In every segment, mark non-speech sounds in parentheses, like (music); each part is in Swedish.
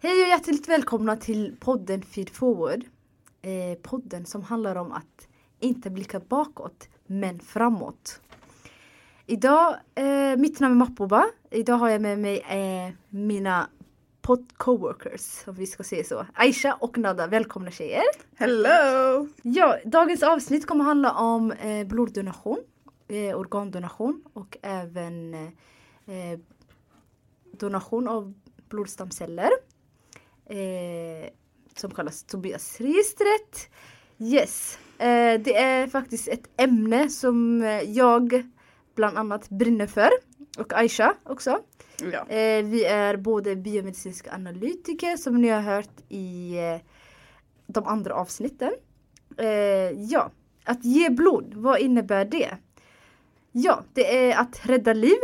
Hej och hjärtligt välkomna till podden Feed Forward. Eh, podden som handlar om att inte blicka bakåt, men framåt. Idag, eh, mitt namn är Mappoba. Idag har jag med mig eh, mina pod coworkers, om vi ska säga så. Aisha och Nada, välkomna tjejer! Hello! Ja, dagens avsnitt kommer handla om eh, bloddonation, eh, organdonation och även eh, donation av blodstamceller. Eh, som kallas Tobias-registret. Yes, eh, det är faktiskt ett ämne som eh, jag bland annat brinner för. Och Aisha också. Ja. Eh, vi är både biomedicinska analytiker som ni har hört i eh, de andra avsnitten. Eh, ja, att ge blod, vad innebär det? Ja, det är att rädda liv.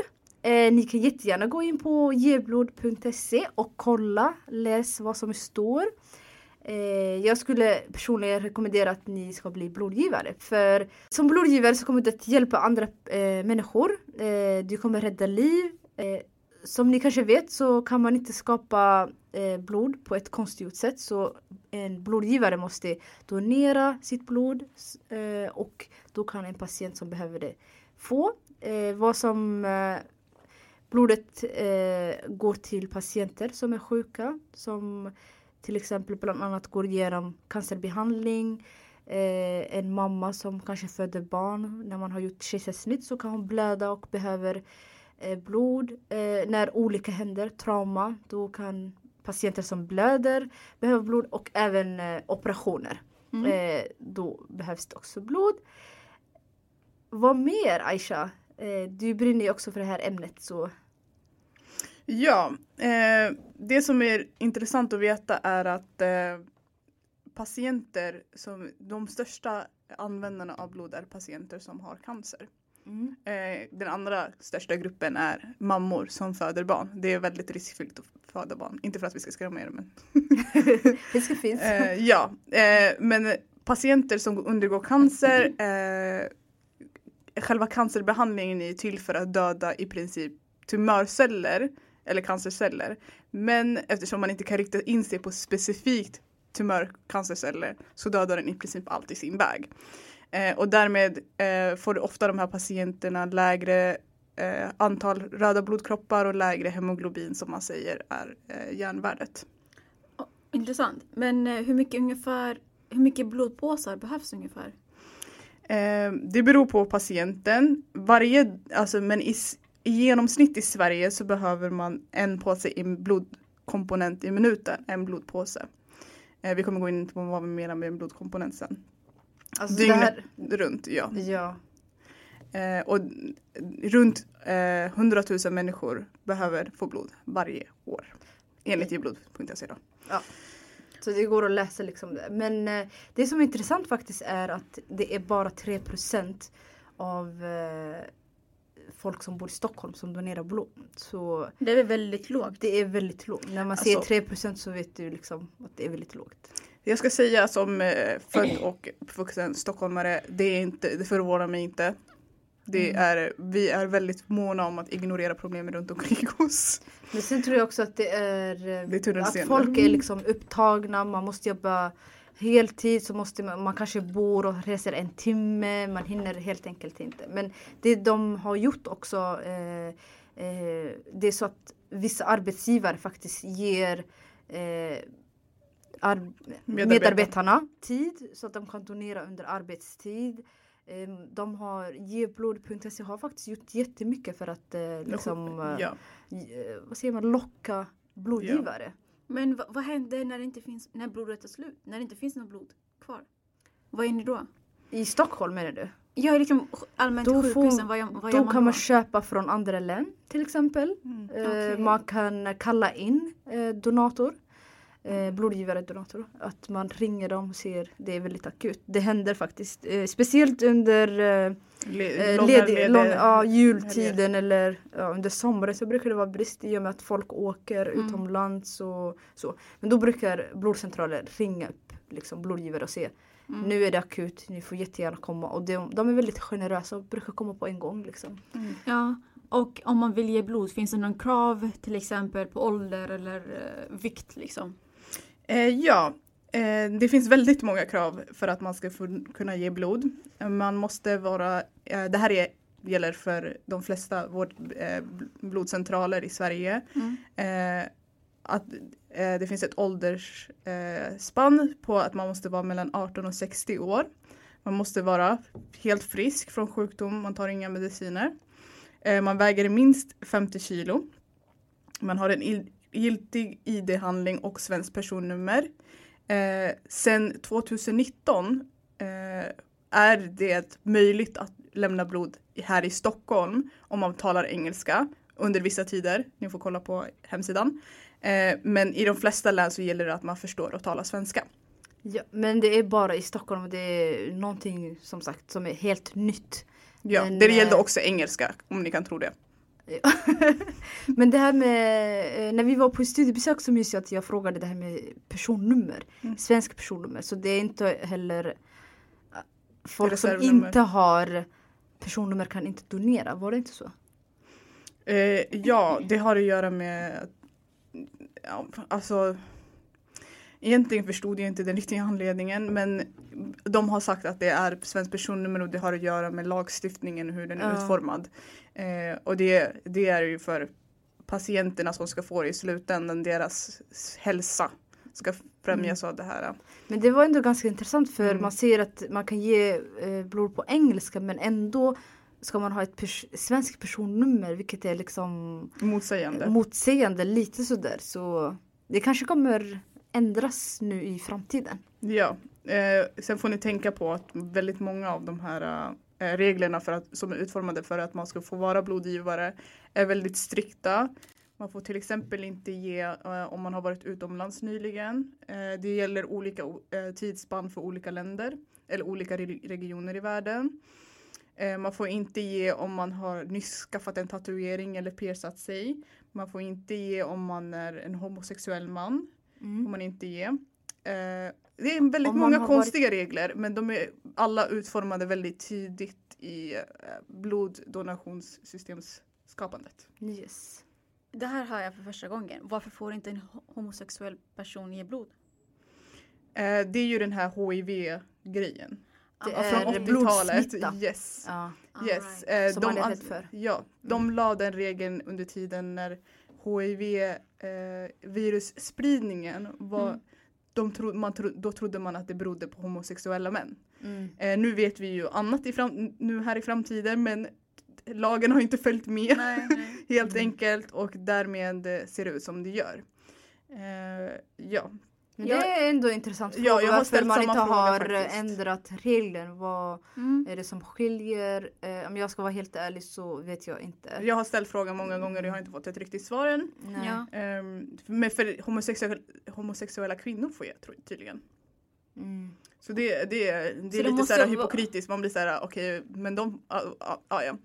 Eh, ni kan jättegärna gå in på geblod.se och kolla, läs vad som står. Eh, jag skulle personligen rekommendera att ni ska bli blodgivare. För som blodgivare så kommer du att hjälpa andra eh, människor. Eh, du kommer rädda liv. Eh, som ni kanske vet så kan man inte skapa eh, blod på ett konstgjort sätt. Så en blodgivare måste donera sitt blod eh, och då kan en patient som behöver det få. Eh, vad som eh, blodet eh, går till patienter som är sjuka. Som till exempel bland annat går igenom cancerbehandling. Eh, en mamma som kanske föder barn. När man har gjort kejsarsnitt så kan hon blöda och behöver eh, blod. Eh, när olycka händer, trauma, då kan patienter som blöder behöva blod och även eh, operationer. Mm. Eh, då behövs det också blod. Vad mer Aisha? Du brinner ju också för det här ämnet så Ja, eh, det som är intressant att veta är att eh, patienter som de största användarna av blod är patienter som har cancer. mm. Eh, den andra största gruppen är mammor som föder barn. Det är väldigt riskfyllt att föda barn. Inte för att vi ska skrämma er men (laughs) Risken finns. Eh, ja, eh, men patienter som undergår cancer, eh, själva cancerbehandlingen är till för att döda i princip tumörceller eller cancerceller. Men eftersom man inte kan rikta in sig på specifikt tumörcancerceller så dödar den i princip allt i sin väg. Eh, och därmed eh, får ofta de här patienterna lägre eh, antal röda blodkroppar och lägre hemoglobin som man säger är eh, järnvärdet. Intressant. Men eh, hur mycket ungefär, hur mycket blodpåsar behövs ungefär? Eh, det beror på patienten. Varje, alltså, men i, i genomsnitt i Sverige så behöver man en påse i blodkomponent i minuten, en blodpåse. Eh, vi kommer gå in på vad vi menar med en blodkomponent sen. Alltså Dygnet här, runt, ja. ja. Eh, och runt eh, 100 000 människor behöver få blod varje år. Enligt geblod.se då. Så det går att läsa liksom det. Men eh, det som är intressant faktiskt är att det är bara 3% av eh, folk som bor i Stockholm som donerar blod. Så Det är väl väldigt lågt. det är väldigt lågt. När man Alltså- säger 3% så vet du liksom att det är väldigt lågt. Jag ska säga som eh, född och uppvuxen stockholmare, det, är inte, det förvånar mig inte. Det Mm. är, vi är väldigt måna om att ignorera problemen runt omkring oss. Men sen tror jag också att det är, Det är att folk är liksom upptagna, man måste jobba heltid så måste man, man kanske bor och reser en timme, man hinner helt enkelt inte. Men det de har gjort också, eh, eh, det är så att vissa arbetsgivare faktiskt ger eh, ar- medarbetarna tid så att de kan donera under arbetstid. Eh, De har geblod.se har faktiskt gjort jättemycket för att eh, liksom, eh, Ja. eh, vad säger man, locka blodgivare. Men vad, händer när det inte finns, när blodet tar slut? När det inte finns något blod kvar? Vad gör ni då? I Stockholm menar du? Jag är liksom allmänt Då sjukhusen, vad gör, vad Då kan man köpa från andra län till exempel. Mm. Eh, Okej. Man kan kalla in eh, donator. Eh, blodgivare donator. Att man ringer dem och ser det är väldigt akut. Det händer faktiskt. Eh, speciellt under eh, Le- eh, långa ledig, lång, ja, jultiden eller ja, under sommaren så brukar det vara brist i och med att folk åker Mm. utomlands och så. Men då brukar blodcentraler ringa upp liksom, blodgivare och se Mm. nu är det akut, ni får jättegärna komma. Och de, de är väldigt generösa och brukar komma på en gång. Liksom. Mm. Ja, Och om man vill ge blod, finns det någon krav till exempel på ålder eller eh, vikt liksom? Eh, ja, det finns väldigt många krav för att man ska kunna ge blod. Man måste vara, eh, det här är, gäller för de flesta vård, eh, blodcentraler i Sverige. Mm. Eh, att eh, det finns ett åldersspann eh, på att man måste vara mellan 18 och 60 år. Man måste vara helt frisk från sjukdom, man tar inga mediciner. Eh, man väger minst 50 kilo. Man har en il- giltig ID-handling och svenskt personnummer. Eh, sen 2019 eh, är det möjligt att lämna blod här i Stockholm om man talar engelska under vissa tider. Ni får kolla på hemsidan. Eh, men i de flesta län så gäller det att man förstår och talar svenska. Ja, men det är bara i Stockholm och det är någonting som sagt som är helt nytt. Ja, Men, det gällde eh, också engelska om ni kan tro det. (laughs) Men det här med, eh, när vi var på studiebesök så minns jag att jag frågade det här med personnummer. Mm. Svensk personnummer. Så det är inte heller eh, folk som inte har personnummer kan inte donera. Var det inte så? Eh, ja, det har att göra med alltså Egentligen förstod jag inte den riktiga anledningen men de har sagt att det är svenskt personnummer och det har att göra med lagstiftningen och hur den är Ja. utformad. Eh, och det, det är ju för patienterna som ska få det i slutändan, deras hälsa ska främjas av det här. Men det var ändå ganska intressant för Mm. man ser att man kan ge eh, blod på engelska men ändå ska man ha ett pers- svenskt personnummer vilket är liksom Motsägande. motsägande lite sådär. Så det kanske kommer ändras nu i framtiden. Ja, eh, sen får ni tänka på att väldigt många av de här eh, reglerna för att, som är utformade för att man ska få vara blodgivare är väldigt strikta. Man får till exempel inte ge eh, om man har varit utomlands nyligen. Eh, det gäller olika eh, tidsspann för olika länder eller olika re- regioner i världen. Eh, man får inte ge om man har nyss skaffat en tatuering eller piercat sig. Man får inte ge om man är en homosexuell man får man inte ge. Eh, det är väldigt många konstiga regler men de är alla utformade väldigt tidigt i eh, bloddonationssystemsskapandet. Yes. Det här hör jag för första gången. Varför får inte en ho- homosexuell person ge blod? Eh, det är ju den här HIV-grejen. Det Ja, är Från 80-talet. blodsmitta. Yes. Ja. all yes. right. Eh, Som de man är rädd för. Ja, de la den regeln under tiden när HIV-virusspridningen var Mm. de tro, man tro, då trodde man att det berodde på homosexuella män. Mm. Eh, nu vet vi ju annat i fram, nu här i framtiden men lagen har inte följt med Nej, (laughs) nej. helt enkelt och därmed eh, ser det ut som det gör. Eh, ja, Men Jag- det är ändå intressant fråga Ja, jag har varför man inte fråga har faktiskt. ändrat reglerna. Vad Mm. är det som skiljer? Eh, om jag ska vara helt ärlig så vet jag inte. jag har ställt frågan många gånger och jag har inte fått ett riktigt svar än. Nej. Ja. Ehm, men för homosexuella, homosexuella kvinnor får jag tydligen. Mm. Så det, det, är- det Så är det lite såhär vara- hypokritiskt. Man blir såhär okej men de, ja ja, ja, ja.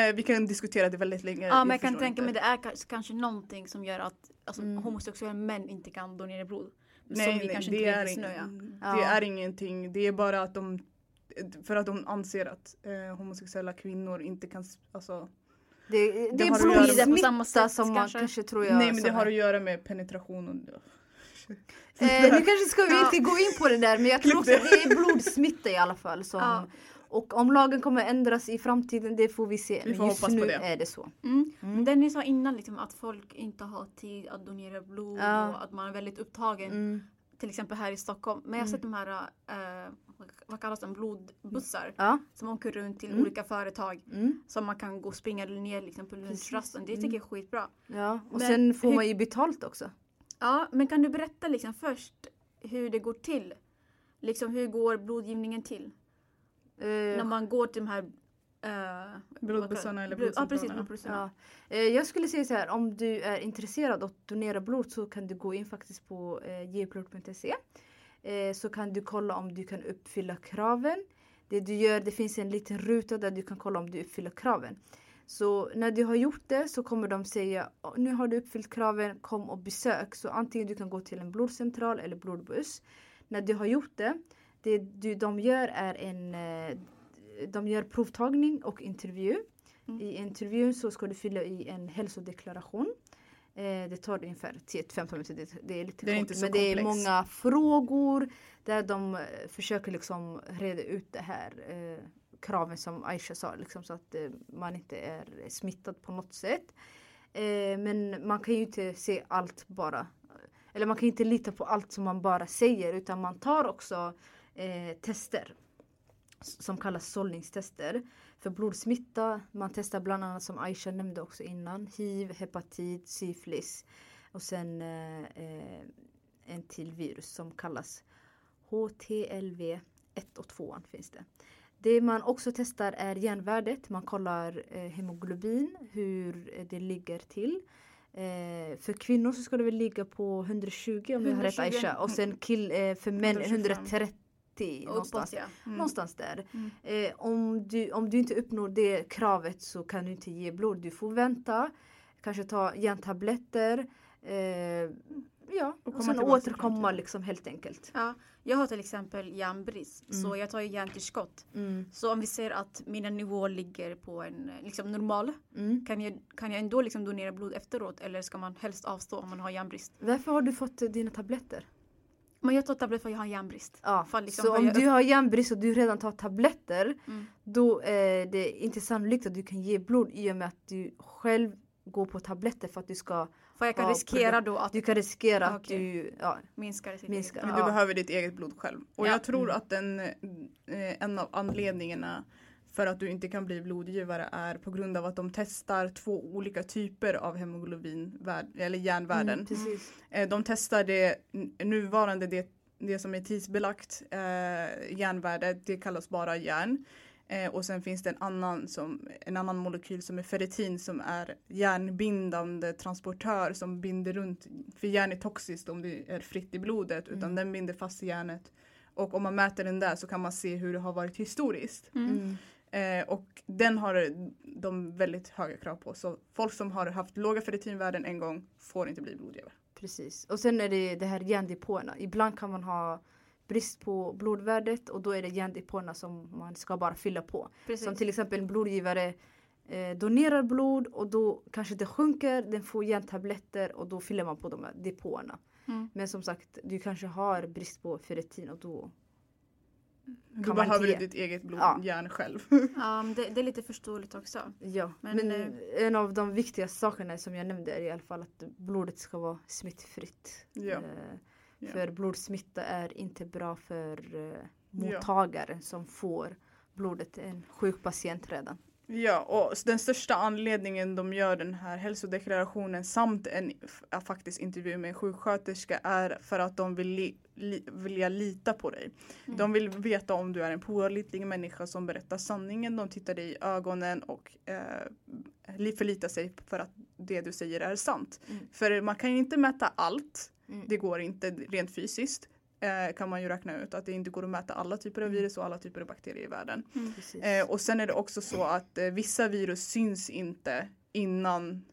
Eh, Vi kan diskutera det väldigt länge. Ja men jag kan tänka mig det är kanske, kanske någonting som gör att alltså, Mm. homosexuella män inte kan donera blod. Nej, som vi nej kanske det, inte är vill in, snöa. det Ja. är ingenting. Det är bara att de för att de anser att eh, homosexuella kvinnor inte kan alltså, Det, det, Det är har att göra med- blodsmitta På samma sätt, som man kanske? kanske tror jag. Nej men det som har att göra med penetration och Eh, nu kanske ska vi inte gå in på det där men jag tror också det. att det är blodsmitta i alla fall. Som, Ja. Och om lagen kommer ändras i framtiden det får vi se. Vi Men får just hoppas på nu det. är det så. Mm. Mm. Den ni sa innan liksom, att folk inte har tid att donera blod Ja. och att man är väldigt upptagen. Mm. Till exempel här i Stockholm. Men jag har sett de här, eh, vad kallas de, blodbussar. Ja. Som åker runt till Mm. olika företag. Mm. Som man kan gå och springa ner liksom, på lunchrasten. Det Mm. tycker jag är skitbra. ja. Och Men sen får hur- man ju betalt också. Ja, men kan du berätta liksom först hur det går till? Liksom hur går blodgivningen till? Eh, När man går till de här eh, Blodbussarna eller blod- Ja precis, blodcentralerna. Ja. Eh, Jag skulle säga så här, om du är intresserad av att donera blod så kan du gå in faktiskt på eh, geblod.se. Eh, så kan du kolla om du kan uppfylla kraven. Det du gör, det finns en liten ruta där du kan kolla om du uppfyller kraven. Så när du har gjort det så kommer de säga "Åh, nu har du uppfyllt kraven, kom och besök. Så antingen du kan gå till en blodcentral eller blodbuss. När du har gjort det, det du, de gör är en eh, de gör provtagning och intervju. Mm. I intervjun så ska du fylla i en hälsodeklaration. Eh, det tar ungefär 10-15 minuter, det, det är lite Det är kort. men det är många frågor där de eh, försöker liksom reda ut det här eh, kraven som Aisha sa, liksom, så att eh, man inte är smittad på något sätt. Eh, men man kan ju inte se allt bara. Eller man kan inte lita på allt som man bara säger utan man tar också eh, tester som kallas sållningstester för blodsmitta. Man testar bland annat som Aisha nämnde också innan hiv, hepatit, syfilis och sen eh, eh, en till virus som kallas HTLV 1 och 2 finns det. Det man också testar är järnvärdet. Man kollar eh, hemoglobin, hur det ligger till. Eh, för kvinnor så ska det väl ligga på 120 om jag har rätt 120. Aisha. Och sen kill, eh, för män 125. 130 någonstans. Uppåt ja. Mm. Någonstans där. Mm. Eh, om, du, om du inte uppnår det kravet så kan du inte ge blod. Du får vänta. Kanske ta järntabletter. Eh, ja, Och och, sen återkomma liksom helt enkelt. Ja, jag har till exempel järnbrist så Mm. jag tar ju järntillskott. Mm. Så om vi ser att mina nivåer ligger på en liksom normal Mm. kan jag, kan jag ändå liksom donera blod efteråt eller ska man helst avstå om man har järnbrist? Varför har du fått dina tabletter? Men jag tar tabletter för att jag har järnbrist. Ja, liksom så om jag du har järnbrist och du redan tar tabletter Mm. då är det inte sannolikt att du kan ge blod i och med att du själv går på tabletter för att du ska För jag kan riskera då att du kan riskera Ah, att du ja, minska det. sitt minska. eget. Men du Ja. behöver ditt eget blod själv. Och Ja. jag tror Mm. att den, eh, en av anledningarna för att du inte kan bli blodgivare är på grund av att de testar två olika typer av hemoglobin, eller järnvärden. Mm. Eh, De testar det nuvarande, det, det som är tidsbelagt eh, järnvärde, det kallas bara järn. Eh, och sen finns det en annan, som, en annan molekyl som är ferritin som är järnbindande transportör som binder runt, för järn är toxiskt om det är fritt i blodet utan Mm. den binder fast i järnet. Och om man mäter den där så kan man se hur det har varit historiskt. Mm. Eh, och den har de väldigt höga krav på. Så folk som har haft låga ferritinvärden en gång får inte bli blodgivare. Precis. Och sen är det det här järndepåerna. Ibland kan man ha brist på blodvärdet och då är det järndepåerna som man ska bara fylla på. Precis. Som till exempel en blodgivare eh, donerar blod och då kanske det sjunker, den får järntabletter och då fyller man på de här depåerna. Mm. Men som sagt, du kanske har brist på ferritin och då Man behöver inte du ditt eget Ja. blodjärn själv. (laughs) Ja, men det, det är lite förståeligt också. Ja, Men, men, eh, en av de viktigaste sakerna som jag nämnde är i alla fall att blodet ska vara smittfritt. Ja. Eh, Ja. För blodsmitta är inte bra för eh, Ja. mottagaren som får blodet, en sjuk patient redan. Ja, och den största anledningen de gör den här hälsodeklarationen samt en faktiskt intervju med en sjuksköterska är för att de vill li, li, vilja lita på dig. Mm. De vill veta om du är en pålitlig människa som berättar sanningen. De tittar dig i ögonen och eh, li- förlitar sig för att det du säger är sant. Mm. För man kan ju inte mäta allt. Mm. Det går inte rent fysiskt. Eh, kan man ju räkna ut att det inte går att mäta alla typer av Mm. virus och alla typer av bakterier i världen. Precis. Eh, och sen är det också så att eh, vissa virus syns inte innan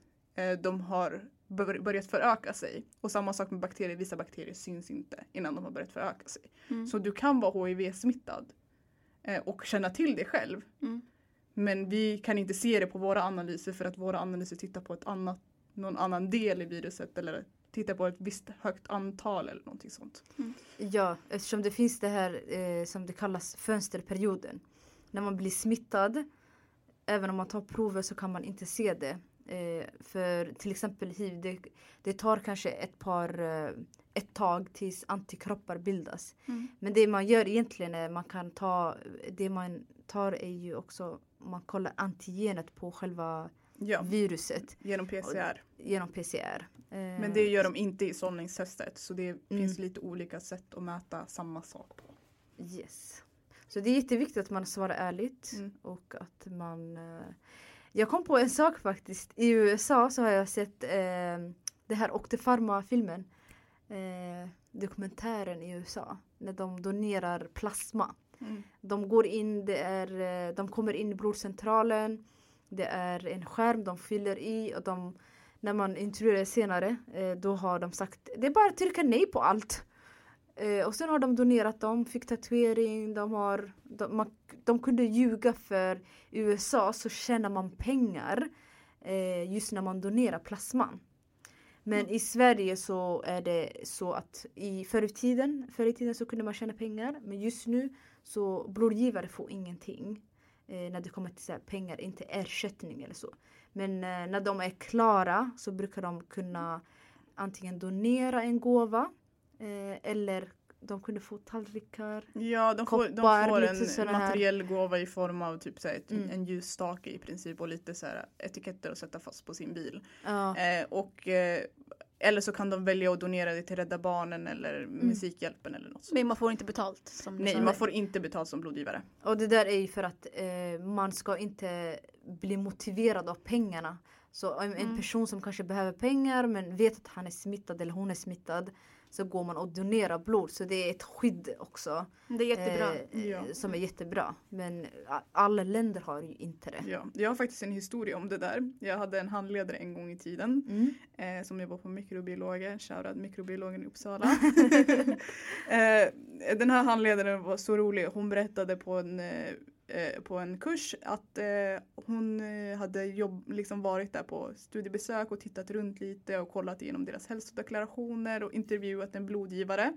de har bör- börjat föröka sig. Och samma sak med bakterier, vissa bakterier syns inte innan de har börjat föröka sig. Mm. Så du kan vara HIV-smittad och känna till det själv. Mm. Men vi kan inte se det på våra analyser för att våra analyser tittar på ett annat, någon annan del i viruset eller tittar på ett visst högt antal eller någonting sånt. Ja, eftersom det finns det här eh, som det kallas fönsterperioden. När man blir smittad, även om man tar prover så kan man inte se det. Eh, för till exempel hiv, det, det tar kanske ett par, eh, ett tag tills antikroppar bildas. Mm. Men det man gör egentligen är man kan ta, det man tar är ju också, man kollar antigenet på själva Ja, viruset genom PCR. genom PCR. Eh, Men det gör de inte i sållningstestet så det finns lite olika sätt att mäta samma sak på. Yes. Så det är jätteviktigt att man svarar ärligt Mm. och att man... Eh, jag kom på en sak faktiskt. I USA så har jag sett eh, det här Octefarma-filmen. Eh, dokumentären i USA. När de donerar plasma. Mm. De går in, det är, eh, de kommer in i blodcentralen. Det är en skärm de fyller i och de, när man intervjuar senare eh, då har de sagt det är bara att trycka nej på allt. Eh, och sen har de donerat dem, fick tatuering, de har... De, man, de kunde ljuga för i USA så tjänar man pengar eh, just när man donerar plasman. Men i Sverige så är det så att i förr i tiden, förr i tiden så kunde man tjäna pengar men just nu så blodgivare får ingenting när det kommer till så pengar, inte ersättning eller så. Men eh, när de är klara så brukar de kunna antingen donera en gåva eh, eller de kunde få tallrikar. Ja, de får, de Koppar, får en såna här- materiell gåva i form av typ så ett, Mm. en ljusstake i princip och lite så etiketter att sätta fast på sin bil. Ja. Eh, och, eh, eller så kan de välja att donera det till Rädda Barnen eller Mm. Musikhjälpen eller något. sånt. Men man får inte betalt. Som Nej, man får inte betalt som blodgivare. Och det där är ju för att eh, man ska inte bli motiverad av pengarna. Så en Mm. person som kanske behöver pengar men vet att han är smittad eller hon är smittad så går man och donerar blod. Så det är ett skydd också. Det är jättebra. eh, Ja. Som är jättebra. Men alla länder har ju inte det. Ja, jag har faktiskt en historia om det där. Jag hade en handledare en gång i tiden Mm. eh, som jobbar på mikrobiologer, shoutout mikrobiologen i Uppsala. (laughs) (laughs) eh, den här handledaren var så rolig, hon berättade på en, eh, på en kurs att eh, hon eh, hade jobb, liksom varit där på studiebesök och tittat runt lite och kollat igenom deras hälsodeklarationer och intervjuat en blodgivare.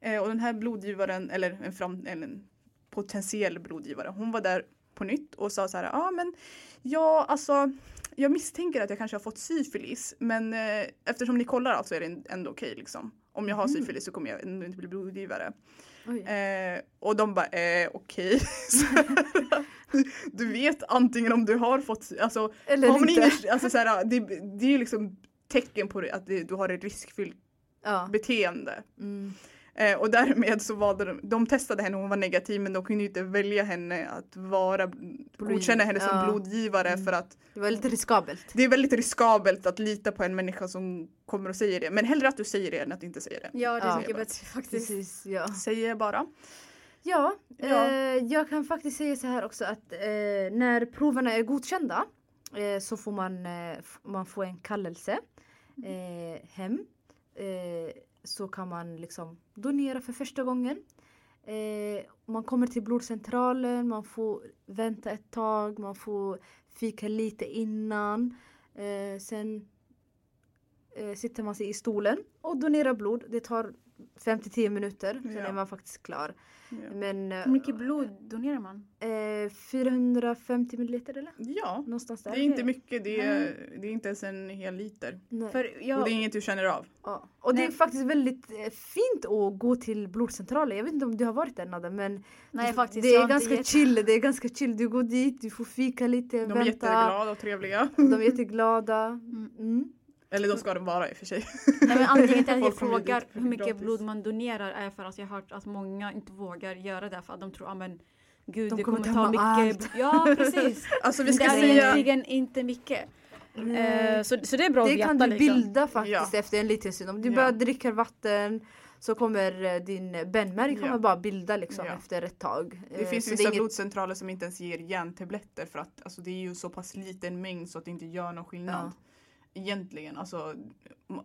Eh, och den här blodgivaren, eller en, fram, eller en potentiell blodgivare, hon var där på nytt och sa så här, ja ah, men ja alltså jag misstänker att jag kanske har fått syfilis men eh, eftersom ni kollar allt så är det ändå okej liksom. Om jag har Mm. syfilis så kommer jag ändå inte bli blodgivare. Eh, och de bara, eh, okej. (laughs) Här, du vet antingen om du har fått, alltså, Eller har man inte. ingen, alltså så här, det, det är ju liksom tecken på att du har ett riskfyllt Ja. beteende. Mm. Eh, och därmed så var det, de testade henne och hon var negativ men de kunde inte välja henne att vara, godkänna henne som ja. blodgivare Mm. för att Det var lite riskabelt. det är väldigt riskabelt att lita på en människa som kommer och säger det. Men hellre att du säger det än att inte säga det. Ja, det är Ja. mycket bättre faktiskt. Precis, ja. Säger bara. Ja, Ja. Eh, jag kan faktiskt säga så här också att eh, när proverna är godkända eh, så får man, eh, man får en kallelse eh, hem. Så kan man liksom donera för första gången. Eh, man kommer till blodcentralen, man får vänta ett tag, man får fika lite innan. Eh, sen eh, sitter man sig i stolen och donerar blod. Det tar 5-10 minuter, sen Ja. är man faktiskt klar. Ja. Men eh, Hur mycket blod donerar man? eh, 450 milliliter eller? ja, Någonstans där. det är inte mycket. Det är, det är inte ens en hel liter. Nej. För Och jag, det är inget du känner av. Ja. Och det är Nej. faktiskt väldigt eh, fint att gå till blodcentralen. Jag vet inte om du har varit där Nada men nej du- faktiskt. det jag är ganska gett- chill. Det är ganska chill. Du går dit, du får fika lite, De är vänta. jätteglada och trevliga. De är jätteglada. Mm. Mm. Eller de ska de vara i och för sig. Nej, men anledningen till att jag frågar hur mycket gratis. blod man donerar är för att jag har hört att många inte vågar göra det för att de tror att men gud De det kommer kommer, ta mycket. allt. Ja precis. (laughs) Alltså vi ska det är säga... egentligen inte mycket. Eh, så, så det är bra Det att veta kan du liksom. bilda faktiskt Ja. efter en liten stund. Om du Ja. bara dricker vatten så kommer eh, din benmärg kommer Ja. bara bilda liksom Ja. efter ett tag. Det Eh, finns så vissa är inget- blodcentraler som inte ens ger järntabletter för att alltså, det är ju så pass liten mängd så att det inte gör någon skillnad. Ja. Egentligen, alltså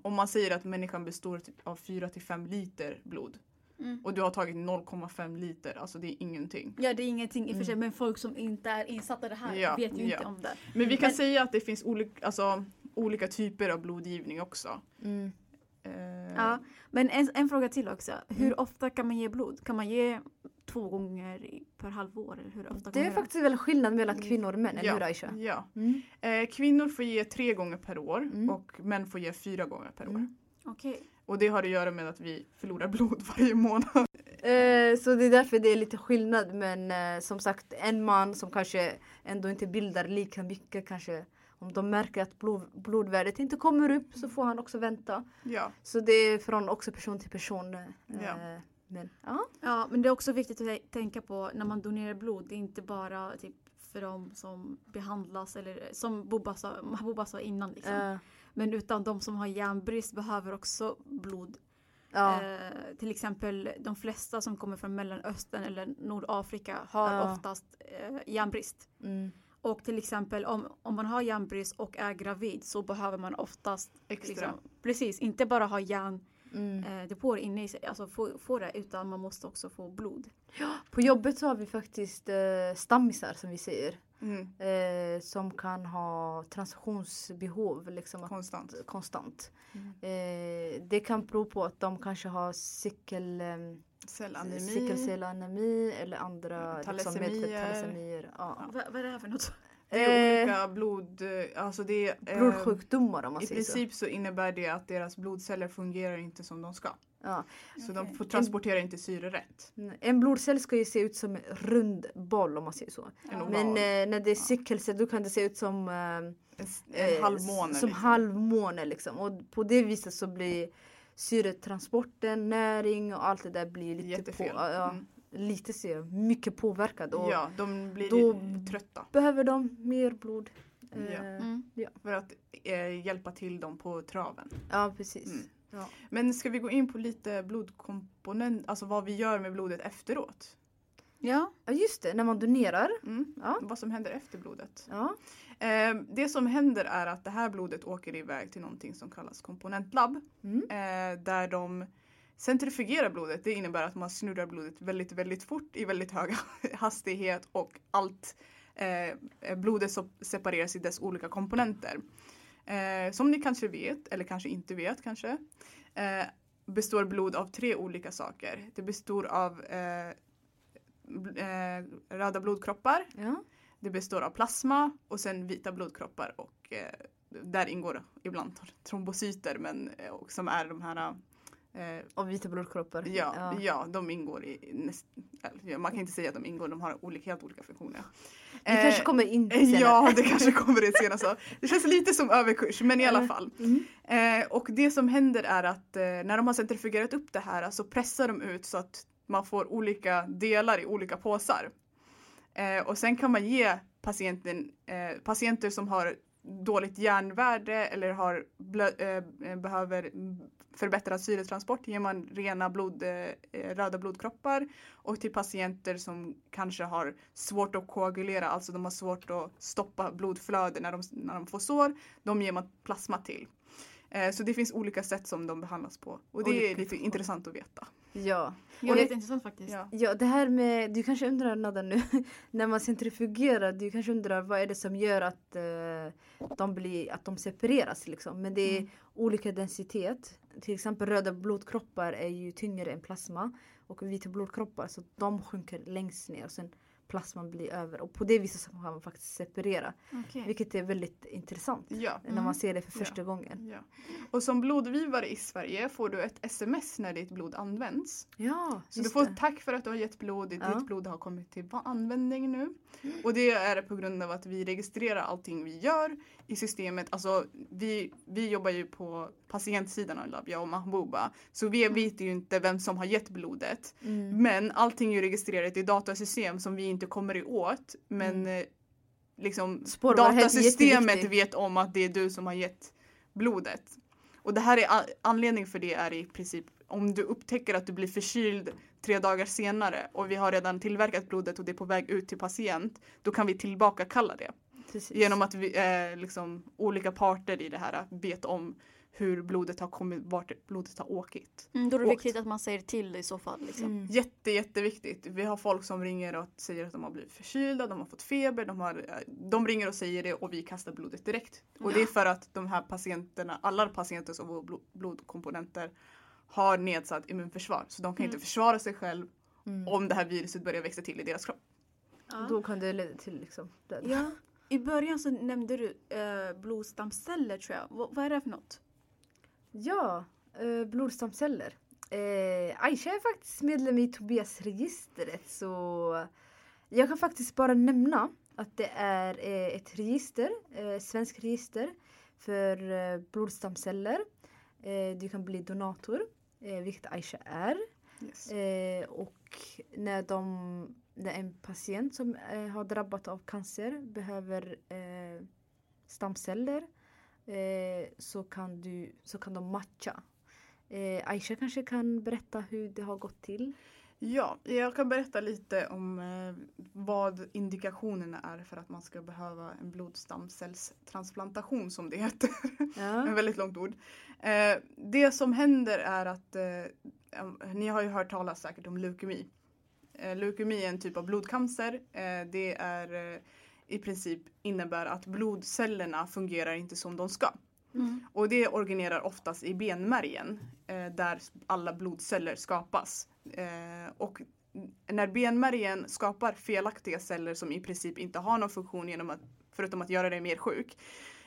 om man säger att människan består typ av 4 till 5 liter blod Mm. och du har tagit 0,5 liter, alltså det är ingenting. Ja det är ingenting i och för sig Mm. men folk som inte är insatta i det här Ja, vet ju ja. inte om det. Men vi kan Men- säga att det finns olika, alltså, olika typer av blodgivning också. Mm. Eh, Ja, men en, en fråga till också. Hur Mm. ofta kan man ge blod? Kan man ge två gånger per halvår? Eller hur ofta Det är faktiskt väl skillnad mellan kvinnor och män, eller Ja. hur Aisha? Ja. Mm. Eh, kvinnor får ge tre gånger per år Mm. och män får ge fyra gånger per år. Mm. Okej. Och det har att göra med att vi förlorar blod (laughs) varje månad. Eh, så det är därför det är lite skillnad men eh, som sagt en man som kanske ändå inte bildar lika mycket kanske om de märker att blod, blodvärdet inte kommer upp så får han också vänta. Ja, Så det är från också person till person. eh, Ja. Men ja. Ja, men det är också viktigt att tä- tänka på när man donerar blod. Det är inte bara typ för de som behandlas eller som Bobba sa, Bobba sa innan. Liksom. eh, Men utan de som har järnbrist behöver också blod. ja. Eh, till exempel de flesta som kommer från Mellanöstern eller Nordafrika har oftast eh, järnbrist. Mm. Och till exempel om, om man har järnbrist och är gravid så behöver man oftast extra. liksom, precis, inte bara ha järn Mm. eh, depåer inne i sig. Alltså få, få det utan man måste också få blod. På jobbet så har vi faktiskt eh, stammisar som vi säger. Mm. Eh, som kan ha transfusionsbehov liksom, att, Konstant. konstant. Mm. Eh, det kan bero på att de kanske har cykel, eh, Cellanemi. cykelcellanemi eller andra liksom, medfödda talassemier. Ja. Va, vad är det här för något? Det är Eh, olika blod... eh, Alltså det, eh, blodsjukdomar om man I säger princip så. innebär det att deras blodceller fungerar inte som de ska. så. Ja. Så Okej. de får transportera inte syre rätt. En blodcell ska ju se ut som en rund boll om man säger så. En Ja. Men eh, när det är cykelcell då kan det se ut som eh, en, en halvmåne. Som liksom. halvmåne liksom. Och på det viset så blir syretransporten, näring och allt det där blir lite, på, Jättefel. ja, Mm. Lite ser mycket påverkad. Och Ja, de blir då- trötta. behöver de mer blod. Eh, Ja. Mm. För att eh, hjälpa till dem på traven. ja precis. Mm. Ja. Men ska vi gå in på lite blodkomponent, alltså vad vi gör med blodet efteråt? Ja. ja just det, när man donerar. Mm. Ja. Vad som händer efter blodet. Ja. Eh, det som händer är att det här blodet åker iväg till någonting som kallas komponentlabb. Mm. Eh, där de centrifugerar blodet. Det innebär att man snurrar blodet väldigt, väldigt fort i väldigt hög (laughs) hastighet och allt eh, blodet separeras i dess olika komponenter. Eh, som ni kanske vet, eller kanske inte vet kanske, eh, består blod av tre olika saker. Det består av eh, eh, röda blodkroppar, ja. det består av plasma och sen vita blodkroppar och eh, där ingår ibland trombocyter men och som är de här Och vita blodkroppar. ja, ja. de ingår i näst, ja, man kan inte säga att de ingår, de har olika, helt olika funktioner. Det kanske Eh, kommer in senare. Ja, det kanske kommer det senare. Så. Det känns lite som överkurs, men i alla Eh, fall. Mm. Eh, och det som händer är att eh, när de har centrifugerat upp det här så pressar de ut så att man får olika delar i olika påsar. Eh, och sen kan man ge patienten, eh, patienter som har dåligt järnvärde eller har eh, behöver förbättrad syretransport ger man rena blod, eh, röda blodkroppar. Och till patienter som kanske har svårt att koagulera, alltså de har svårt att stoppa blodflöde när de, när de får sår, de ger man plasma till. Så det finns olika sätt som de behandlas på. Och det är lite intressant att veta. Ja. Och det är intressant faktiskt. Ja. Ja, det här med, du kanske undrar Nada nu, (laughs) när man centrifugerar, du kanske undrar vad är det som gör att, eh, de, blir, att de separeras liksom. Men det är Mm. olika densitet. Till exempel röda blodkroppar är ju tyngre än plasma. Och vita blodkroppar, så de sjunker längst ner och sen plasman blir över. Och på det viset så kan man faktiskt separera. Okej. Vilket är väldigt intressant. Ja. När man ser det för Ja. första gången. ja. Och som blodgivare i Sverige får du ett sms när ditt blod används. Ja, Så du får det. tack för att du har gett blod, ditt Ja. blod har kommit till användning nu. Och det är på grund av att vi registrerar allting vi gör i systemet. Alltså vi, vi jobbar ju på patientsidan av Lab, jag och Mahbouba. Så vi vet ju inte vem som har gett blodet. Mm. Men allting är registrerat i datasystem som vi inte kommer åt. Men Mm. eh, liksom Spårbarhet datasystemet vet om att det är du som har gett blodet. Och det här är anledningen för det är i princip om du upptäcker att du blir förkyld tre dagar senare och vi har redan tillverkat blodet och det är på väg ut till patient. Då kan vi tillbaka kalla det. Precis. Genom att vi, eh, liksom, olika parter i det här vet om hur blodet har kommit, vart blodet har åkt. Mm, då är det åkt. viktigt att man säger till i så fall. Liksom. Mm. Jätte, jätteviktigt. Vi har folk som ringer och säger att de har blivit förkylda, de har fått feber, de, har, eh, de ringer och säger det och vi kastar blodet direkt. Och det är för att de här patienterna, alla patienter som blod, blodkomponenter har nedsatt immunförsvar. Så de kan Mm. inte försvara sig själv Mm. om det här viruset börjar växa till i deras kropp. Ja. Då kan det leda till liksom död. Ja. I början så nämnde du eh, blodstamceller tror jag. V- vad är det för något? Ja, eh, blodstamceller. Eh, Aisha är faktiskt medlem i Tobias-registret så jag kan faktiskt bara nämna att det är eh, ett register, eh, svenskt register för eh, blodstamceller. Eh, du kan bli donator, eh, vilket Aisha är. Yes. Eh, och när, de, när en patient som har drabbats av cancer behöver eh, stamceller eh, så, kan du, så kan de matcha. Eh, Aisha kanske kan berätta hur det har gått till. Ja, jag kan berätta lite om eh, vad indikationerna är för att man ska behöva en blodstamcellstransplantation som det heter. Ja. (laughs) En väldigt långt ord. Eh, det som händer är att eh, ni har ju hört talas säkert om leukemi. Eh, leukemi är en typ av blodcancer. Eh, det är eh, i princip innebär att blodcellerna fungerar inte som de ska. Mm. Och det originerar oftast i benmärgen eh, där alla blodceller skapas. Eh, och när benmärgen skapar felaktiga celler som i princip inte har någon funktion genom att, förutom att göra dig mer sjuk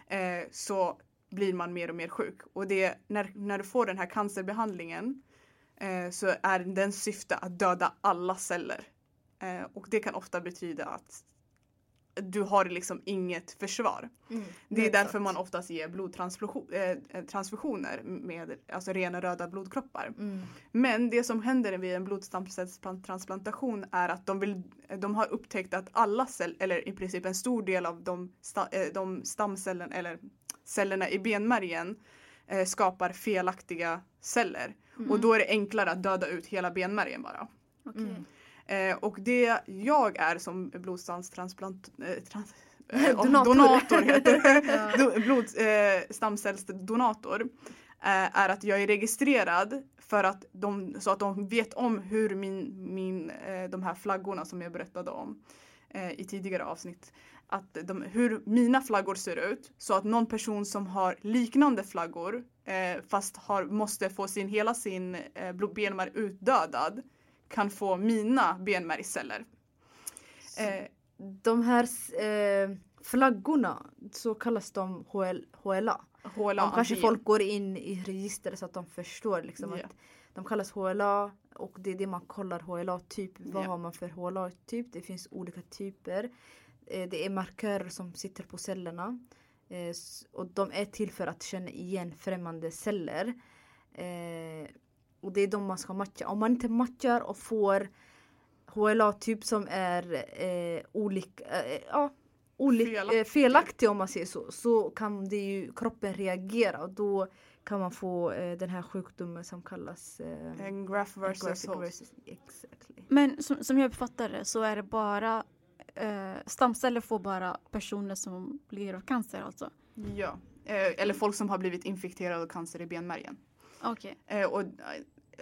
eh, så blir man mer och mer sjuk. Och det, när, när du får den här cancerbehandlingen eh, så är den syfte att döda alla celler. Eh, och det kan ofta betyda att du har liksom inget försvar. Mm. Det är Nej, därför man oftast ger blodtransfusioner med alltså rena röda blodkroppar. Mm. Men det som händer vid en blodstamcellstransplantation är att de, vill, de har upptäckt att alla celler, eller i princip en stor del av de, sta, eh, de stamcellerna eller cellerna i benmärgen eh, skapar felaktiga celler. Mm. Och då är det enklare att döda ut hela benmärgen bara. Okej. Eh, och det jag är som blodstamstransplant... Eh, trans, (laughs) eh, Donator. donator heter (laughs) det. Ja. Do- Blod, eh. Eh, är att jag är registrerad för att de, så att de vet om hur min, min, eh, de här flaggorna som jag berättade om i tidigare avsnitt. Att de, hur mina flaggor ser ut så att någon person som har liknande flaggor fast har, måste få sin, hela sin eh, blod- benmärg utdödad kan få mina benmärgsceller. Eh, De här eh, flaggorna, så kallas de HL, HLA. HLA Om kanske folk går in i registret så att de förstår liksom Ja. att de kallas HLA och det är det man kollar HLA-typ. Vad Ja. har man för HLA-typ? Det finns olika typer. Eh, Det är markörer som sitter på cellerna. Eh, Och de är till för att känna igen främmande celler. Eh, Och det är de man ska matcha. Om man inte matchar och får HLA-typ som är eh, olika, eh, ja, olik, Felaktig. eh, felaktig om man säger så, så kan det ju kroppen reagera och då kan man få eh, den här sjukdomen som kallas eh, En graft versus host. versus- Exactly. Men som, som jag uppfattar det så är det bara eh, stamceller får bara personer som lider av cancer alltså? Ja. Eh, eller folk som har blivit infekterade av cancer i benmärgen. Okej. Eh, och, eh,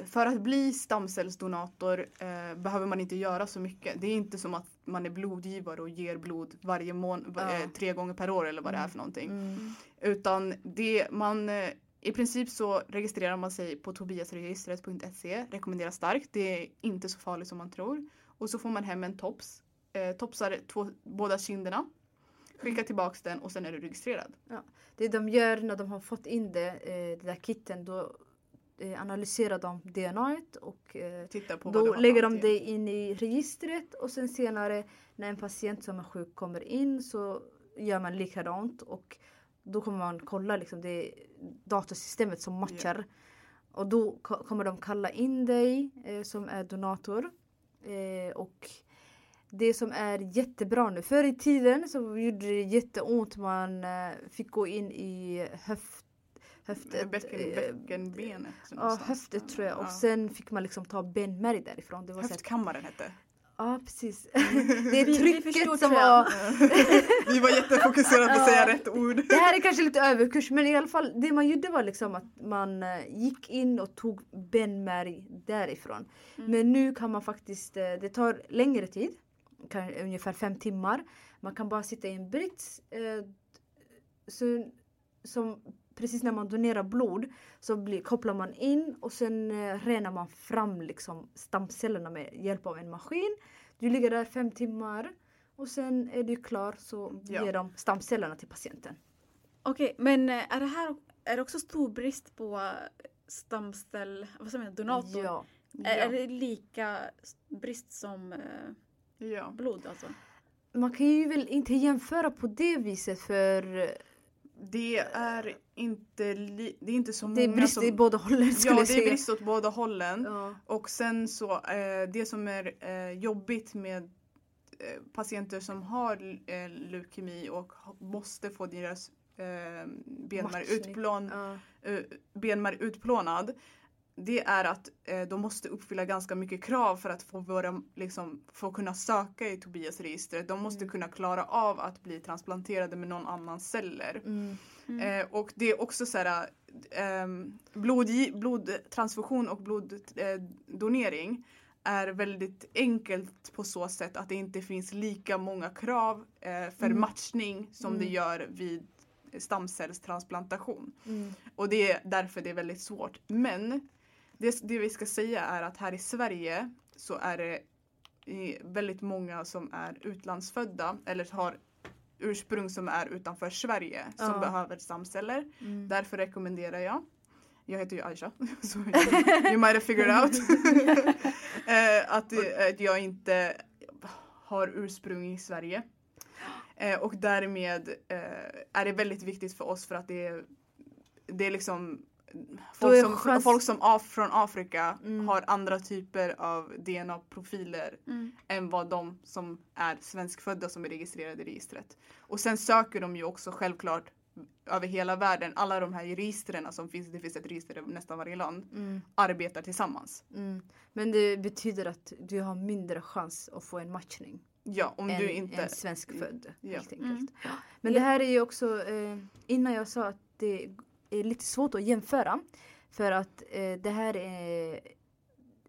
för att bli stamcellsdonator eh, behöver man inte göra så mycket. Det är inte som att man är blodgivare och ger blod varje mån Ja. eh, tre gånger per år eller vad det är för någonting. Mm. Utan det man eh, i princip så registrerar man sig på tobiasregistret.se, rekommenderas starkt. Det är inte så farligt som man tror. Och så får man hem en tops. Eh, topsar två, båda kinderna. Skickar tillbaks den och sen är du registrerad. Det de gör när de har fått in det, eh, det där kitten, då eh, analyserar de DNA och eh, Då lägger de det in i registret och sen senare när en patient som är sjuk kommer in så gör man likadant och då kommer man kolla liksom det datasystemet som matchar. Och då ko- kommer de kalla in dig eh, som är donator. Eh, och det som är jättebra nu, förr i tiden så gjorde det jätteont. Man eh, fick gå in i höft, höftet. Bäcken, eh, bäckenbenet. Ja, höftet tror jag. Och Ja. sen fick man liksom ta benmärg därifrån. Det var så Höftkammaren hette. Ja precis. (laughs) (laughs) Det är Vi- vi trycket som var... (laughs) Vi var jättefokuserade på att säga rätt ord. Det här är kanske lite överkurs men i alla fall det man gjorde var liksom att man eh, gick in och tog benmärg därifrån. Mm. Men nu kan man faktiskt, eh, det tar längre tid. Kan, ungefär fem timmar. Man kan bara sitta i en brits. Eh, så, som precis när man donerar blod så blir, kopplar man in och sen eh, renar man fram liksom stamcellerna med hjälp av en maskin. Du ligger där fem timmar och sen är du klar så Ja. ger de stamcellerna till patienten. Okej, men eh, är det här är det också stor brist på stamcell, vad säger man, donator? Ja. Är, är Ja. det lika brist som eh, ja. blod alltså? Man kan ju väl inte jämföra på det viset för Det är inte, li- det är inte så det är många brist som... i båda hållen skulle Ja, jag det är säga. brist åt båda hållen. Ja. Och sen så, eh, det som är eh, jobbigt med eh, patienter som har eh, leukemi och måste få deras eh, benmärg, utplån, Ja. eh, benmärg utplånad. Det är att eh, de måste uppfylla ganska mycket krav för att få, våra, liksom, få kunna söka i Tobias-registret. De måste Mm. kunna klara av att bli transplanterade med någon annans celler. Mm. Eh, och det är också så här, ehm, blodgi- blodtransfusion och bloddonering eh, är väldigt enkelt på så sätt att det inte finns lika många krav eh, för Mm. matchning som det Mm. gör vid stamcellstransplantation. Mm. Och det är därför det är väldigt svårt. Men det, det vi ska säga är att här i Sverige så är det väldigt många som är utlandsfödda eller har ursprung som är utanför Sverige som Ja. behöver stamceller. Mm. Därför rekommenderar jag jag heter ju Aisha, (laughs) så you might have (laughs) figured out. (laughs) Eh, att, eh, att jag inte har ursprung i Sverige. Eh, och därmed är det väldigt viktigt för oss för att det är, det är liksom folk som, chans- folk som af, från Afrika Mm. har andra typer av DNA-profiler Mm. än vad de som är svenskfödda som är registrerade i registret. Och sen söker de ju också självklart över hela världen, alla de här registren som finns, det finns ett register i nästan varje land, Mm. arbetar tillsammans. Mm. Men det betyder att du har mindre chans att få en matchning Ja, om än du inte... en svenskfödd. Ja. Helt enkelt. Mm. Men det här är ju också, eh, innan jag sa att det är lite svårt att jämföra. För att eh, det här är,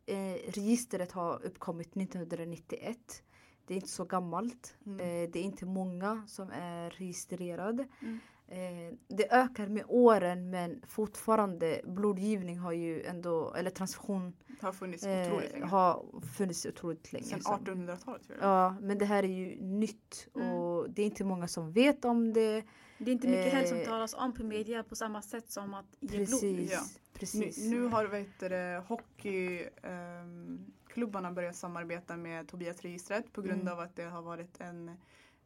eh, registret har uppkommit 1991. Det är inte så gammalt. Mm. Eh, det är inte många som är registrerade. Mm. Eh, det ökar med åren men fortfarande blodgivning har ju ändå, eller transfusion har funnits otroligt eh, länge. har funnits otroligt länge. Sen Så- 1800-talet tror jag. Ja, men det här är ju nytt Mm. och det är inte många som vet om det. Det är inte mycket heller som Eh, talas om på media på samma sätt som att ge blod. Precis. Ja. Nu, precis. nu har vad heter det, hockeyklubbarna börjat samarbeta med Tobias-registret på grund Mm. av att det har varit en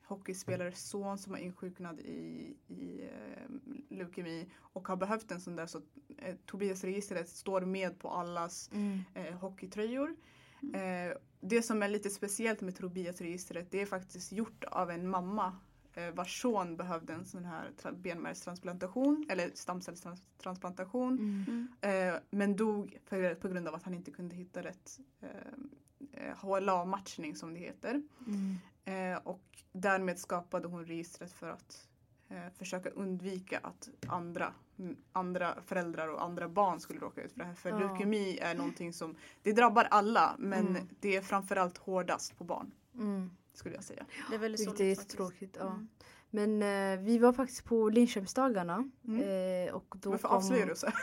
hockeyspelares son som har insjuknat i, i eh, leukemi och har behövt en sån där så eh, Tobias-registret står med på allas Mm. eh, hockeytröjor. Eh, det som är lite speciellt med Tobias-registret det är faktiskt gjort av en mamma eh, vars son behövde en sån här tra- benmärgstransplantation eller stamcellstransplantation. Mm. Eh, men dog för, på grund av att han inte kunde hitta rätt HLA-matchning som det heter. Mm. Eh, och därmed skapade hon registret för att eh, försöka undvika att andra, andra föräldrar och andra barn skulle råka ut för det här. För Ja. leukemi är någonting som, det drabbar alla men Mm. det är framförallt hårdast på barn Mm. skulle jag säga. Det är väldigt Vilket är jättetråkigt. Ja. Mm. Men eh, vi var faktiskt på Linköpingsdagarna. Mm. Eh, och då Varför kom... avslöjar du så? (laughs)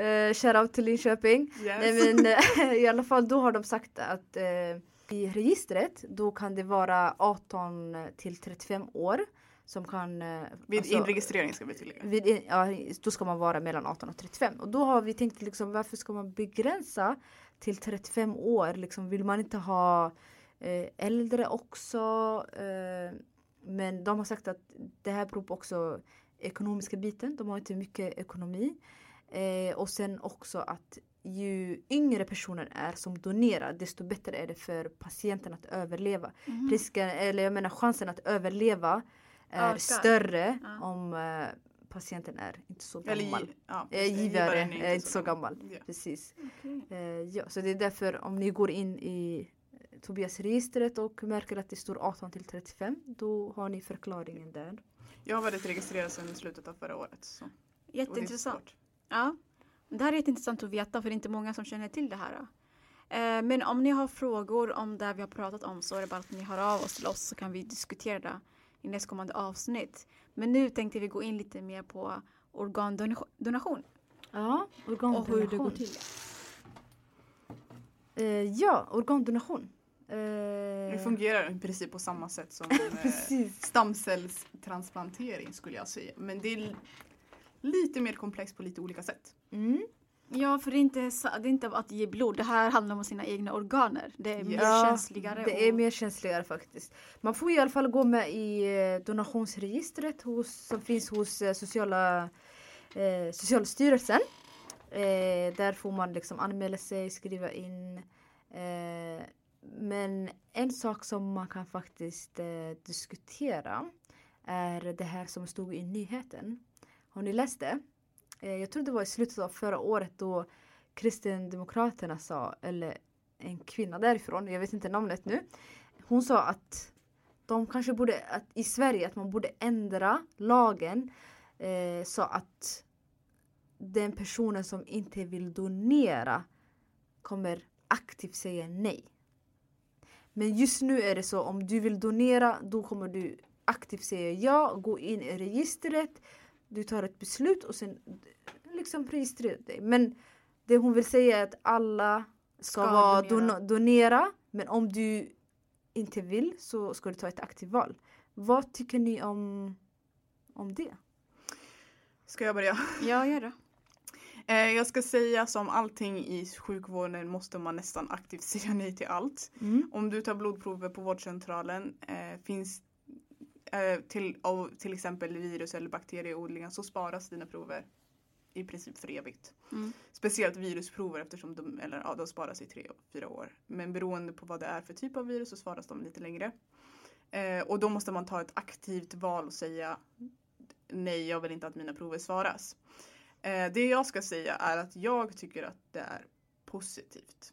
eh, Shoutout till Linköping. Yes. Nej men eh, (laughs) i alla fall då har de sagt att eh, i registret då kan det vara 18 till 35 år som kan... Eh, Vid alltså- inregistrering ska vi tillägga. vid, in- ja, då ska man vara mellan 18 och 35. Och då har vi tänkt liksom varför ska man begränsa till 35 år? Liksom, vill man inte ha eh, äldre också? Eh, men de har sagt att det här beror på också ekonomiska biten. De har inte mycket ekonomi. Eh, och sen också att ju yngre personen är som donerar desto bättre är det för patienten att överleva. Mhm. Risken, eller jag menar chansen att överleva är Ökar. större Ja. om eh, patienten är inte så Eller gammal. gi- ja, Eh, precis. givare Givaren är inte så gammal. Ja. Precis. Okej. Eh, ja, så det är därför om ni går in i Tobias-registret och märker att det står 18 till 35 då har ni förklaringen där. Jag har varit registrerad sedan slutet av förra året. Så. Jätteintressant. Ja, det här är jätteintressant att veta för det är inte många som känner till det här. Eh, Men om ni har frågor om det vi har pratat om så är det bara att ni hör av oss till oss så kan vi diskutera det i nästkommande avsnitt. Men nu tänkte vi gå in lite mer på organdonation Ja, och organdonation. hur det går till. Eh, ja, organdonation. Eh, Det fungerar i princip på samma sätt som (laughs) eh, stamcellstransplantering skulle jag säga. Men det är lite mer komplext på lite olika sätt. Mm. Ja, för det är, inte, det är inte att ge blod. Det här handlar om sina egna organer. Det är mer Ja, känsligare. Det är och- mer känsligare faktiskt. Man får i alla fall gå med i eh, donationsregistret hos, som finns hos eh, sociala, eh, Socialstyrelsen. Eh, där får man liksom anmäla sig, skriva in. Eh, men en sak som man kan faktiskt eh, diskutera är det här som stod i nyheten. Har ni läst det? Eh, jag tror det var i slutet av förra året då Kristdemokraterna sa, eller en kvinna därifrån, jag vet inte namnet nu. Hon sa att de kanske borde, att i Sverige, att man borde ändra lagen eh, så att den personen som inte vill donera kommer aktivt säga nej. Men just nu är det så om du vill donera då kommer du aktivt säga ja, gå in i registret, du tar ett beslut och sen liksom registrera dig. Men det hon vill säga är att alla ska, Ska vara donera. donera. men om du inte vill så ska du ta ett aktivt val. Vad tycker ni om, om det? Ska jag börja? Ja, gör det. (laughs) Eh, jag ska säga som allting i sjukvården måste man nästan aktivt (laughs) säga nej till allt. Mm. Om du tar blodprover på vårdcentralen eh, finns till, av till exempel virus eller bakterieodlingar så sparas dina prover i princip för evigt. Mm. Speciellt virusprover eftersom de, eller, ja, de sparas i tre, fyra år. Men beroende på vad det är för typ av virus så sparas de lite längre. Eh, och då måste man ta ett aktivt val och säga nej, jag vill inte att mina prover svaras. Eh, det jag ska säga är att jag tycker att det är positivt.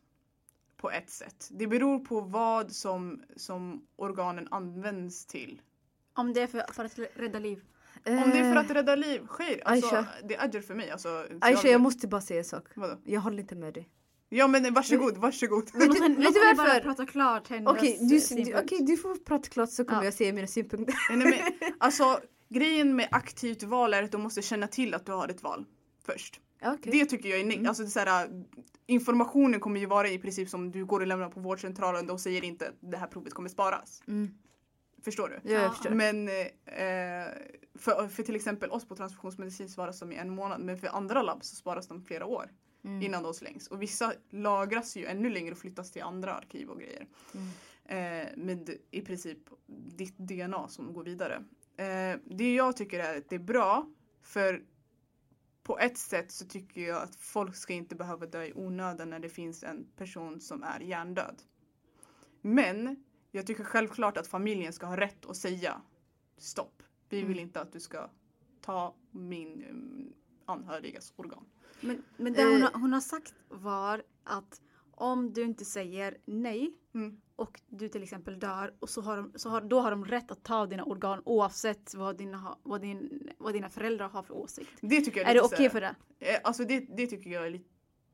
På ett sätt. Det beror på vad som, som organen används till. Om det är för, för att rädda liv. Om det är för att Eh, rädda liv, sker. Alltså, Aisha. det är adjur för mig. Alltså, Aisha jag måste bara säga en sak. Vadå? Jag håller inte med dig. Ja men varsågod, varsågod. Låt vet du henne bara prata klart hennes Okej, du, du, okej, du får prata klart så kommer Ja. jag säga mina synpunkter. Nej, men, (laughs) alltså, grejen med aktivt val är att du måste känna till att du har ett val först. Okej. Det tycker jag är Mm. ne- alltså, det är så här, Informationen kommer ju vara i princip som du går och lämnar på vårdcentralen. De säger inte att det här provet kommer sparas. Mm. Förstår du? Ja, jag förstår. Men eh, för, för till exempel oss på transfusionsmedicin sparas de i en månad. Men för andra labb så sparas de flera år Mm. innan de slängs. Och vissa lagras ju ännu längre och flyttas till andra arkiv och grejer. Mm. Eh, med i princip ditt DNA som går vidare. Eh, det jag tycker är att det är bra för på ett sätt så tycker jag att folk ska inte behöva dö i onödan när det finns en person som är hjärndöd. Men jag tycker självklart att familjen ska ha rätt att säga stopp. Vi vill Mm. inte att du ska ta min um, anhörigas organ. Men, men det hon, Eh. har, hon har sagt var att om du inte säger nej Mm. och du till exempel dör och så har de, så har, då har de rätt att ta dina organ oavsett vad dina, vad din, vad dina föräldrar har för åsikt. Det tycker jag Är det lite okej här- för det? Eh, Alltså det, det tycker jag är lite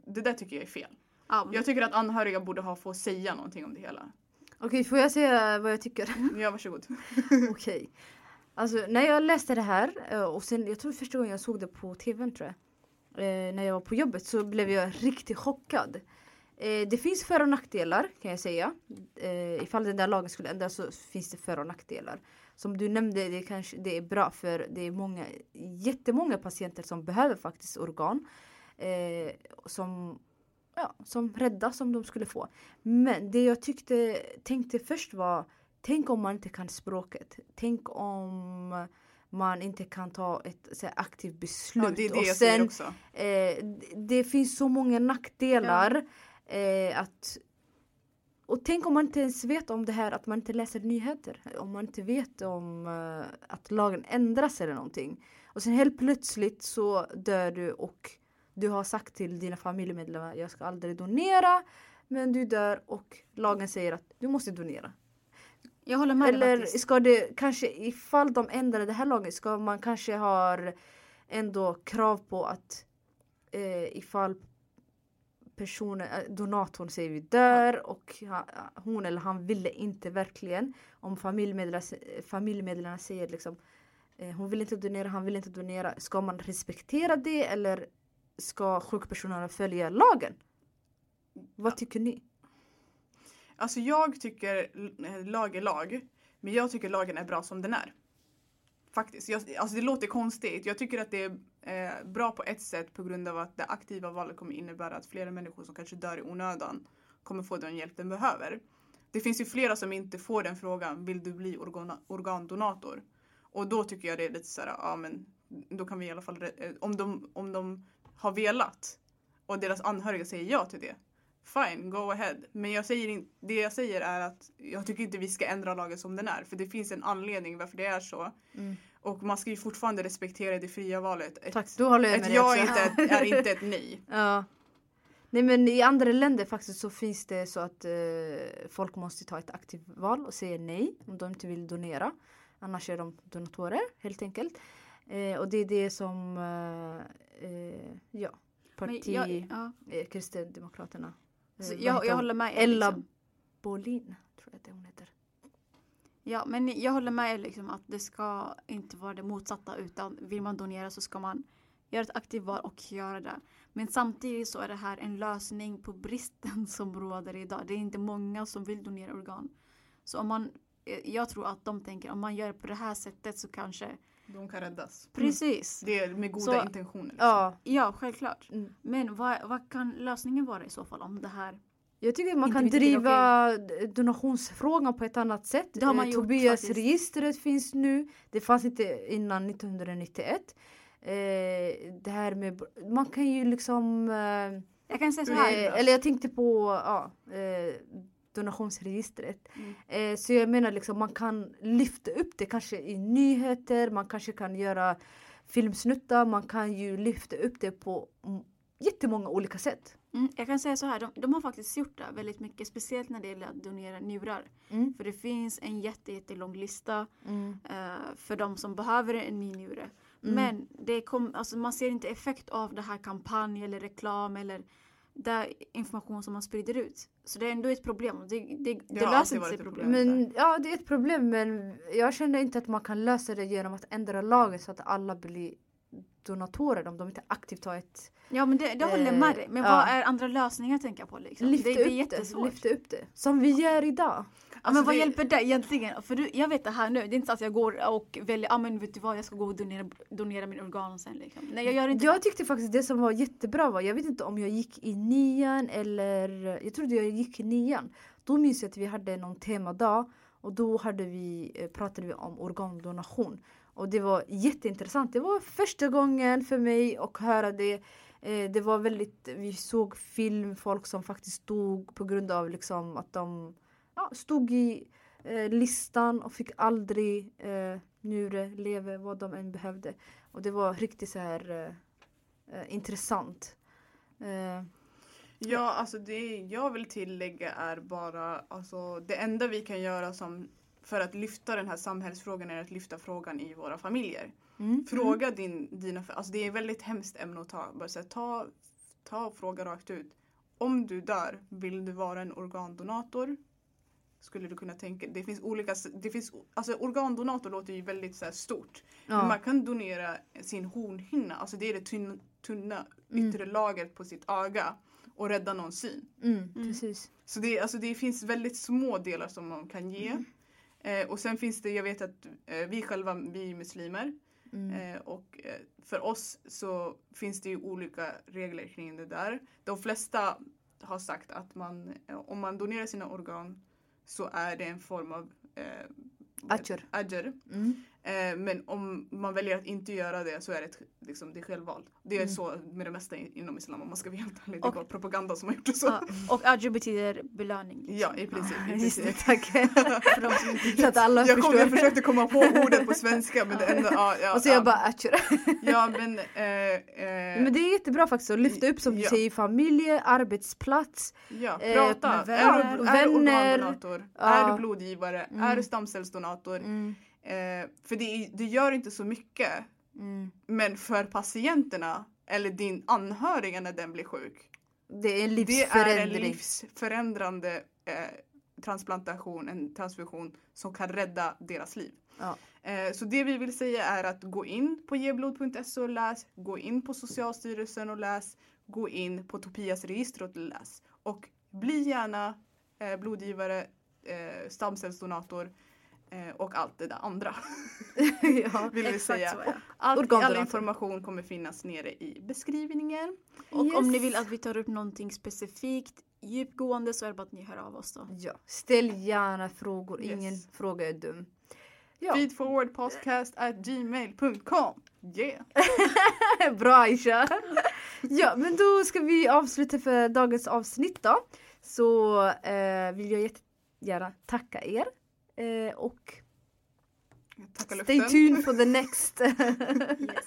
det där tycker jag är fel. Men- Jag tycker att anhöriga borde ha få säga någonting om det hela. Okej, får jag säga vad jag tycker? (laughs) Ja, varsågod. (laughs) Okej. Alltså när jag läste det här eh, och sen jag tror första gången jag såg det på tvn tror jag. Eh, när jag var på jobbet så blev jag riktigt chockad. Eh, det finns för och nackdelar kan jag säga. Eh, ifall den där lagen skulle ändras så finns det för och nackdelar. Som du nämnde, det, kanske, det är bra för det är många, jättemånga patienter som behöver faktiskt organ. Eh, som, ja, som räddas om de skulle få. Men det jag tyckte, tänkte först var Tänk om man inte kan språket. Tänk om man inte kan ta ett så här, aktivt beslut. Ja, det är det och jag sen, också. eh, det finns så många nackdelar. Eh, att, och tänk om man inte ens vet om det här, att man inte läser nyheter. Om man inte vet om eh, att lagen ändras eller någonting. Och sen helt plötsligt så dör du och du har sagt till dina familjemedlemmar jag ska aldrig donera. Men du dör och lagen säger att du måste donera. jag håller med Eller faktiskt. ska det kanske ifall de ändrar det här lagen ska man kanske ha ändå krav på att eh, ifall personen, eh, donatorn säger vi dör och hon eller han ville inte verkligen om familjemedlemmarna, familjemedlemmarna säger liksom eh, hon vill inte donera, han vill inte donera. Ska man respektera det eller ska sjukpersonerna följa lagen? Vad tycker ni? Alltså jag tycker lag är lag. Men jag tycker lagen är bra som den är. Faktiskt. Jag, alltså det låter konstigt. Jag tycker att det är eh, bra på ett sätt på grund av att det aktiva valet kommer innebära att flera människor som kanske dör i onödan kommer få den hjälp den behöver. Det finns ju flera som inte får den frågan. Vill du bli organa, organdonator? Och då tycker jag det är lite så här, ja men då kan vi i alla fall, eh, om de, om de har velat och deras anhöriga säger ja till det. Fine, go ahead. Men jag säger in, det jag säger är att jag tycker inte vi ska ändra lagen som den är. För det finns en anledning varför det är så. Mm. Och man ska ju fortfarande respektera det fria valet. Ett, Tack, då håller jag med ett dig ja är inte, ett- är (laughs) inte ett nej. Ja. Nej men i andra länder faktiskt så finns det så att eh, folk måste ta ett aktivt val och säga nej om de inte vill donera. Annars är de donatorer helt enkelt. Eh, och det är det som eh, eh, ja, parti jag, ja. eh, Kristdemokraterna. eh, jag, jag håller med. Ella Liksom. Bolin tror jag att hon heter. Ja, men jag håller med er liksom att det ska inte vara det motsatta utan vill man donera så ska man göra ett aktivt val och göra det. Men samtidigt så är det här en lösning på bristen (laughs) som råder idag. Det är inte många som vill donera organ. Så om man, eh, jag tror att de tänker om man gör på det här sättet så kanske De kan räddas. Precis. Det är med goda Så- intentioner. liksom. Ja, Ja, självklart. mm. Men vad, vad kan lösningen vara i så fall om det här? Jag tycker man kan driva donationsfrågan på ett annat sätt. Det har man Eh, gjort Tobias faktiskt. registret finns nu. Det fanns inte innan 1991. Eh, det här med, man kan ju liksom, eh, Jag kan säga så eh, här. eller jag tänkte på ja, eh, donationsregistret. Mm. Eh, så jag menar liksom man kan lyfta upp det kanske i nyheter, man kanske kan göra filmsnuttar, man kan ju lyfta upp det på jättemånga olika sätt. Mm, jag kan säga så här, de, de har faktiskt gjort det väldigt mycket, speciellt när det gäller att donera njurar. Mm. För det finns en jätte, jättelång lista Mm. eh, för de som behöver en ny njure. Mm. Men det kom, alltså man ser inte effekt av det här kampanj eller reklam eller där information som man sprider ut. Så det är ändå ett problem. Det, det, det har löser inte sig problem. Men ja, det är ett problem men jag känner inte att man kan lösa det genom att ändra lagen så att alla blir donatorer om de inte aktivt tar ett... Ja men det, det håller jag Eh, med dig. Men ja. vad är andra lösningar att tänka på liksom? Lyfta det, det är upp det, lyfta upp det. Som vi gör idag. Ja, Alltså men vad det- hjälper det egentligen? För du, jag vet det här nu, det är inte så att jag går och väljer, ja ah, men vet du vad, jag ska gå och donera, donera min organ sen liksom. Nej jag gör inte Jag det. tyckte faktiskt det som var jättebra var, jag vet inte om jag gick i nian eller, jag trodde jag gick i nian. Då minns jag att vi hade någon temadag och då hade vi, eh, pratade vi om organdonation. Och det var jätteintressant. Det var första gången för mig att höra det. Eh, det var väldigt, vi såg film, folk som faktiskt dog på grund av liksom att de ja, stod i eh, listan och fick aldrig eh, njure, lever, vad de än behövde. Och det var riktigt så här eh, eh, intressant. Eh, Ja, alltså det jag vill tillägga är bara alltså det enda vi kan göra som för att lyfta den här samhällsfrågan är att lyfta frågan i våra familjer. mm. Fråga din, dina, alltså det är ett väldigt hemskt ämne att ta. Bara så här, ta, ta och fråga rakt ut. Om du dör, vill du vara en organdonator? Skulle du kunna tänka, det finns olika, det finns, alltså organdonator låter ju väldigt så här stort. Men Ja. man kan donera sin hornhinna, alltså det är det tunna, tunna Mm. yttre lagret på sitt öga och rädda någon syn. Mm, precis. Så det, alltså det finns väldigt små delar som man kan ge. Eh, och sen finns det, jag vet att eh, vi själva, vi är muslimer. Mm. Eh, och eh, för oss så finns det ju olika regler kring det där. De flesta har sagt att man, eh, om man donerar sina organ så är det en form av eh? Ajr. Mm. Eh, men om man väljer att inte göra det så är det ett, liksom, det är självvalt. Det är Mm. så med det mesta inom islam om man ska vara helt ärlig. Det är bara propaganda som har gjort det så. Ja, och adjo betyder belöning. liksom. Ja, i princip. I Just det, princip. tack. (laughs) För de som inte så att alla Jag, kom, jag försökte komma på ordet på svenska men det enda... Ja, ja, och så ja. jag bara atchur. (laughs) Ja men... Eh, eh, Men det är jättebra faktiskt att lyfta upp som du Ja. säger familj, arbetsplats. Ja, Eh, prata. med är, vänner. du, är du Vänner. organdonator? Ja. Är du blodgivare? Mm. Är du stamcellsdonator? Mm. Eh, för det, det gör inte så mycket. Mm. Men för patienterna eller din anhöriga när den blir sjuk. Det är en Det är en livsförändrande eh, transplantation, en transfusion som kan rädda deras liv. Ja. Eh, så det vi vill säga är att gå in på geblod.se och läs, gå in på Socialstyrelsen och läs, gå in på Topias register och läs. Och bli gärna eh, blodgivare, eh, stamcellsdonator och allt det där andra. (laughs) ja. Vill vi Exakt säga. så ja. Allt, all information kommer finnas nere i beskrivningen. Och Yes. om ni vill att vi tar upp någonting specifikt djupgående så är det bara att ni hör av oss då. ja. Ställ gärna frågor, Yes. ingen fråga är dum. Ja. Feedforwardpodcast at gmail.com. Yeah! (laughs) Bra Aisha! ja men då ska vi avsluta för dagens avsnitt då. Så eh, vill jag jättegärna tacka er. Eh, och Stay tuned for the (laughs) next. Yes.